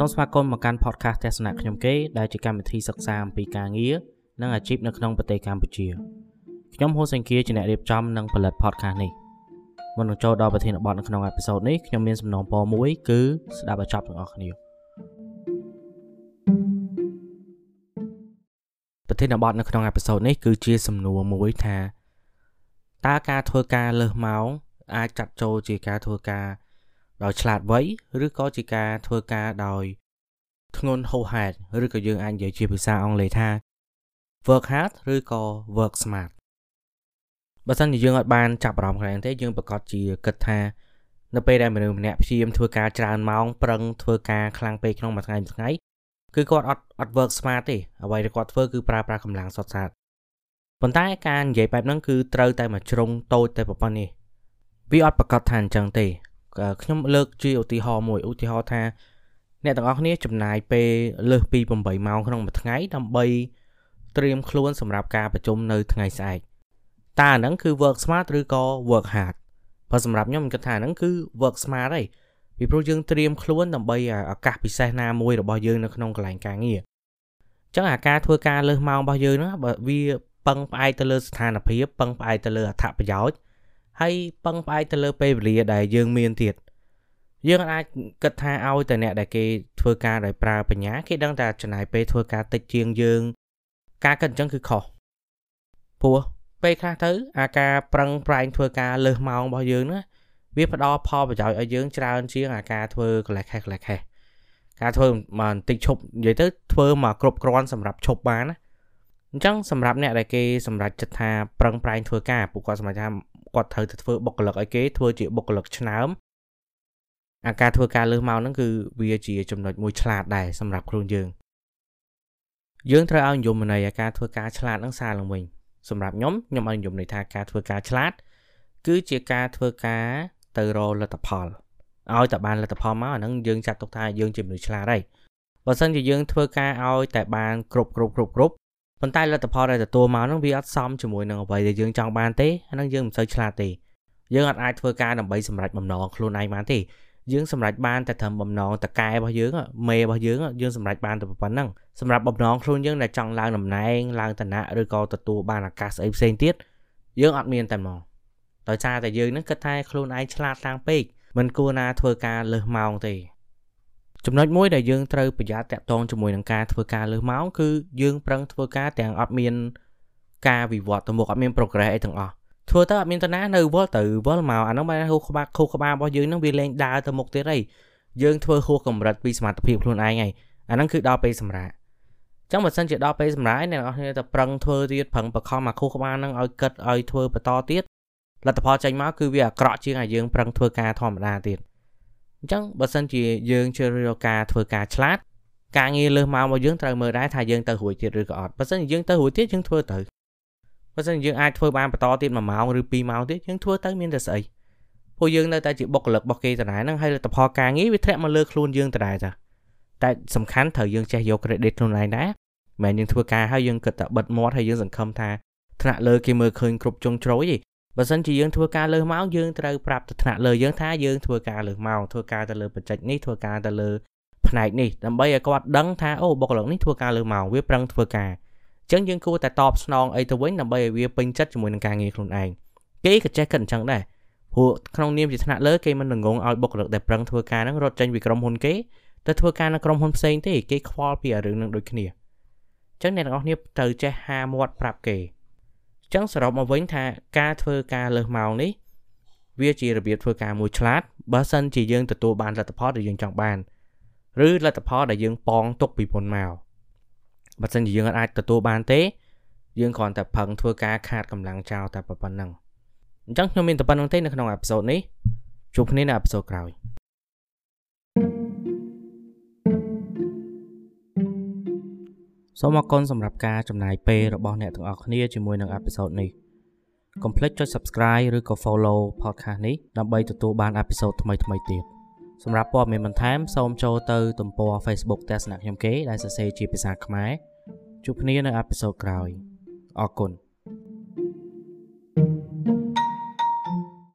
សូមស្វាគមន៍មកកាន់ podcast ទស្សនៈខ្ញុំគេដែលជាកម្មវិធីសិក្សាអំពីការងារនិងអាជីពនៅក្នុងប្រទេសកម្ពុជាខ្ញុំហូសេងគៀជាអ្នករៀបចំនិងផលិត podcast នេះមុននឹងចូលដល់ប្រធានបទនៅក្នុងអេពីសូតនេះខ្ញុំមានសំណងពរមួយគឺស្ដាប់ឲ្យចប់ទាំងអស់គ្នាប្រធានបទនៅក្នុងអេពីសូតនេះគឺជាសំណួរមួយថាតើការធ្វើការលើសម៉ោងអាចចាត់ចូលជាការធ្វើការ ដោយឆ្លាតវៃឬក៏ជាការធ្វើការដោយធ្ងន់ហួសហេតុឬក៏យើងអាចនិយាយជាភាសាអង់គ្លេសថា work hard ឬក៏ work smart បើសិនជាយើងអត់បានចាប់អារម្មណ៍ខ្លាំងទេយើងប្រកាសជាគិតថានៅពេលដែលមនុស្សម្នាក់ព្យាយាមធ្វើការច្រើនម៉ោងប្រឹងធ្វើការខ្លាំងពេកក្នុងមួយថ្ងៃមួយថ្ងៃគឺគាត់អត់អត់ work smart ទេអ្វីដែលគាត់ធ្វើគឺប្រើប្រាស់កម្លាំងសុទ្ធសាធប៉ុន្តែការនិយាយបែបហ្នឹងគឺត្រូវតែមួយជ្រុងតូចតែប៉ុណ្ណេះវាអត់ប្រកាសថាអញ្ចឹងទេ ខ្ញុំលើកជាឧទាហរណ៍មួយឧទាហរណ៍ថាអ្នកទាំងអស់គ្នាចំណាយពេលលើសពី8ម៉ោងក្នុងមួយថ្ងៃដើម្បីត្រៀមខ្លួនសម្រាប់ការប្រជុំនៅថ្ងៃស្អែកតើអាហ្នឹងគឺ work smart ឬក៏ work hard បើសម្រាប់ខ្ញុំខ្ញុំគិតថាហ្នឹងគឺ work smart ហីពីព្រោះយើងត្រៀមខ្លួនដើម្បីឱកាសពិសេសណាមួយរបស់យើងនៅក្នុងកន្លែងការងារអញ្ចឹងអាការធ្វើការលើសម៉ោងរបស់យើងហ្នឹងបើវាពឹងផ្អែកទៅលើស្ថានភាពពឹងផ្អែកទៅលើអត្ថប្រយោជន៍ ហើយពឹងផ្អែកទៅលើពេលវេលាដែលយើងមានទៀតយើងអាចគិតថាឲ្យតែអ្នកដែលគេធ្វើការដោយប្រើបញ្ញាគេដឹងតែចំណាយពេលធ្វើការតិចជាងយើង ការគិតអញ្ចឹងគឺខុសព្រោះពេលខ្លះទៅ អាការប្រឹងប្រែងធ្វើការលើសម៉ោងរបស់យើងណាវាផ្ដល់ផលប្រយោជន៍ឲ្យយើងច្រើនជាងអាការធ្វើកលេសខេះកលេសខេះការធ្វើមកបន្តិចឈប់និយាយទៅធ្វើមកគ្រប់គ្រាន់សម្រាប់ឈប់បានណាអញ្ចឹងសម្រាប់អ្នកដែលគេសម្រេចចិត្តថាប្រឹងប្រែងធ្វើការពួកគាត់សម្រេចថា គាត់ត្រូវតែធ្វើបុគ្គលិកឲ្យគេធ្វើជាបុគ្គលិកឆ្នើមអាការធ្វើការលើសមកហ្នឹងគឺវាជាចំណុចមួយឆ្លាតដែរសម្រាប់ខ្លួនយើងយើងត្រូវឲ្យនិយមន័យអាការធ្វើការឆ្លាតហ្នឹងសារឡើងវិញសម្រាប់ខ្ញុំខ្ញុំឲ្យនិយមន័យថាការធ្វើការឆ្លាត គឺជាការធ្វើការទៅរកលទ្ធផលឲ្យតែបានលទ្ធផលមកអាហ្នឹងយើងចាត់ទុកថាយើងជាមនុស្សឆ្លាតហើយបើសិនជាយើងធ្វើការឲ្យតែបានគ្រប់គ្រប់គ្រប់គ្រប់ ប៉ុន្តែលទ្ធផលដែលទទួលមកហ្នឹងវាអត់សមជាមួយនឹងអ្វីដែលយើងចង់បានទេអាហ្នឹងយើងមិនសូវឆ្លាតទេយើងអត់អាចធ្វើការដើម្បីសម្រេចបំណងខ្លួនឯងបានទេយើងសម្រេចបានតែត្រឹមបំណងតកែរបស់យើងមេរបស់យើងយើងសម្រេចបានតែប៉ុណ្ណឹងសម្រាប់បំណងខ្លួនយើងដែលចង់ឡើងតំណែងឡើងឋានៈឬក៏ទទួលបានឱកាសស្អីផ្សេងទៀតយើងអត់មានតែហ្មងដោយសារតែយើងនឹងគិតថាខ្លួនឯងឆ្លាតតាំងពេកមិនគួរណាធ្វើការលើសម៉ោងទេ ចំណុចមួយដែលយើងត្រូវប្រយ័ត្នតាក់ទងជាមួយនឹងការធ្វើការលើសម៉ោងគឺយើងប្រឹងធ្វើការទាំងអត់មានការវិវត្តទៅមុខអត់មាន progress អីទាំងអស់ធ្វើទៅអត់មានតាណានៅវល់ទៅវល់មកអាហ្នឹងបានហូរក្បាលខូក្បាលរបស់យើងហ្នឹងវាលែងដើរទៅមុខទៀតហើយយើងធ្វើហួសកម្រិតពីសមត្ថភាពខ្លួនឯងហើយអាហ្នឹងគឺដល់ពេលសម្រាប់ចឹងបើសិនជាដល់ពេលសម្រាប់អ្នកនរគ្នាទៅប្រឹងធ្វើទៀតប្រឹងបខំមកខួរក្បាលហ្នឹងឲ្យគិតឲ្យធ្វើបន្តទៀតលទ្ធផលចេញមកគឺវាអាក្រក់ជាងឲ្យយើងប្រឹងធ្វើការធម្មតាទៀត អញ្ចឹងបើសិនជាយើងជ្រើសរើសការធ្វើការឆ្លាតការងារលើសមករបស់យើងត្រូវមើលដែរថាយើងទៅរួចទៀតឬក៏អត់បើសិនជាយើងទៅរួចទៀតយើងធ្វើទៅបើមិនយើងអាចធ្វើបានបន្តទៀត1ម៉ោងឬ2ម៉ោងទៀតយើងធ្វើទៅមានតែស្អីពួកយើងនៅតែជាបុគ្គលិករបស់គេដដែលហ្នឹងហើយលទ្ធផលការងារវាធ្លាក់មកលើខ្លួនយើងដដែលចាតែសំខាន់ត្រូវយើងចេះយក credit ខ្លួនឯងដែរមិនយើងធ្វើការហើយយើងគិតតែបិទមាត់ហើយយើងសង្ឃឹមថាថ្នាក់លើគេមើលឃើញគ្រប់ចុងជ្រោយទេ បើសិនជាយើងធ្វើការលើសម៉ោងយើងត្រូវប្រាប់ទៅថ្នាក់លើយើងថាយើងធ្វើការលើសម៉ោងធ្វើការទៅលើបច្ចេកនេះធ្វើការទៅលើផ្នែកនេះដើម្បីឲ្យគាត់ដឹងថាអូបុគ្គលិកនេះធ្វើការលើសម៉ោងវាប្រឹងធ្វើការចឹងយើងគួរតែតបស្នងអីទៅវិញដើម្បីឲ្យវាពេញចិត្តជាមួយនឹងការងារខ្លួនឯងគេក៏ចេះគិតអញ្ចឹងដែរព្រោះក្នុងនាមជាថ្នាក់លើគេមិនងងឲ្យបុគ្គលិកដែលប្រឹងធ្វើការហ្នឹងរត់ចេញពីក្រុមហ៊ុនគេទៅធ្វើការនៅក្រុមហ៊ុនផ្សេងទេគេខ្វល់ពីរឿងហ្នឹងដូចគ្នាអញ្ចឹងអ្នកទាំងអស់គ្នាត្រូវចេះហាមាត់ប្រាប់គេអញ្ចឹងសរុបមកវិញថាការធ្វើការលើសម៉ោងនេះវាជារបៀបធ្វើការមួយឆ្លាតបើសិនជាយើងទទួលបានលទ្ធផលដែលយើងចង់បានឬលទ្ធផលដែលយើងប៉ងទុកពីមុនមកបើមិនជាយើងអាចទទួលបានទេ យើងគ្រាន់តែផឹងធ្វើការខាតកម្លាំងចោលតែប៉ុណ្្នឹងអញ្ចឹងខ្ញុំមានតែប៉ុណ្្នឹងទេនៅក្នុងអេពីសូតនេះជួបគ្នានៅអេពីសូតក្រោយ សូមអរគុណសម្រាប់ការចំណាយពេលរបស់អ្នកទាំងអស់គ្នាជាមួយនឹងអេពីសូតនេះកុំភ្លេចចុច Subscribe ឬក៏ Follow podcast នេះដើម្បីទទួលបានអេពីសូតថ្មីៗទៀតសម្រាប់ព័ត៌មានបន្ថែមសូមចូលទៅទំព័រ Facebook ទស្សនៈខ្ញុំគេដែលសរសេរជាភាសាខ្មែរជួបគ្នានៅអេពីសូតក្រោយអរគុណ thank you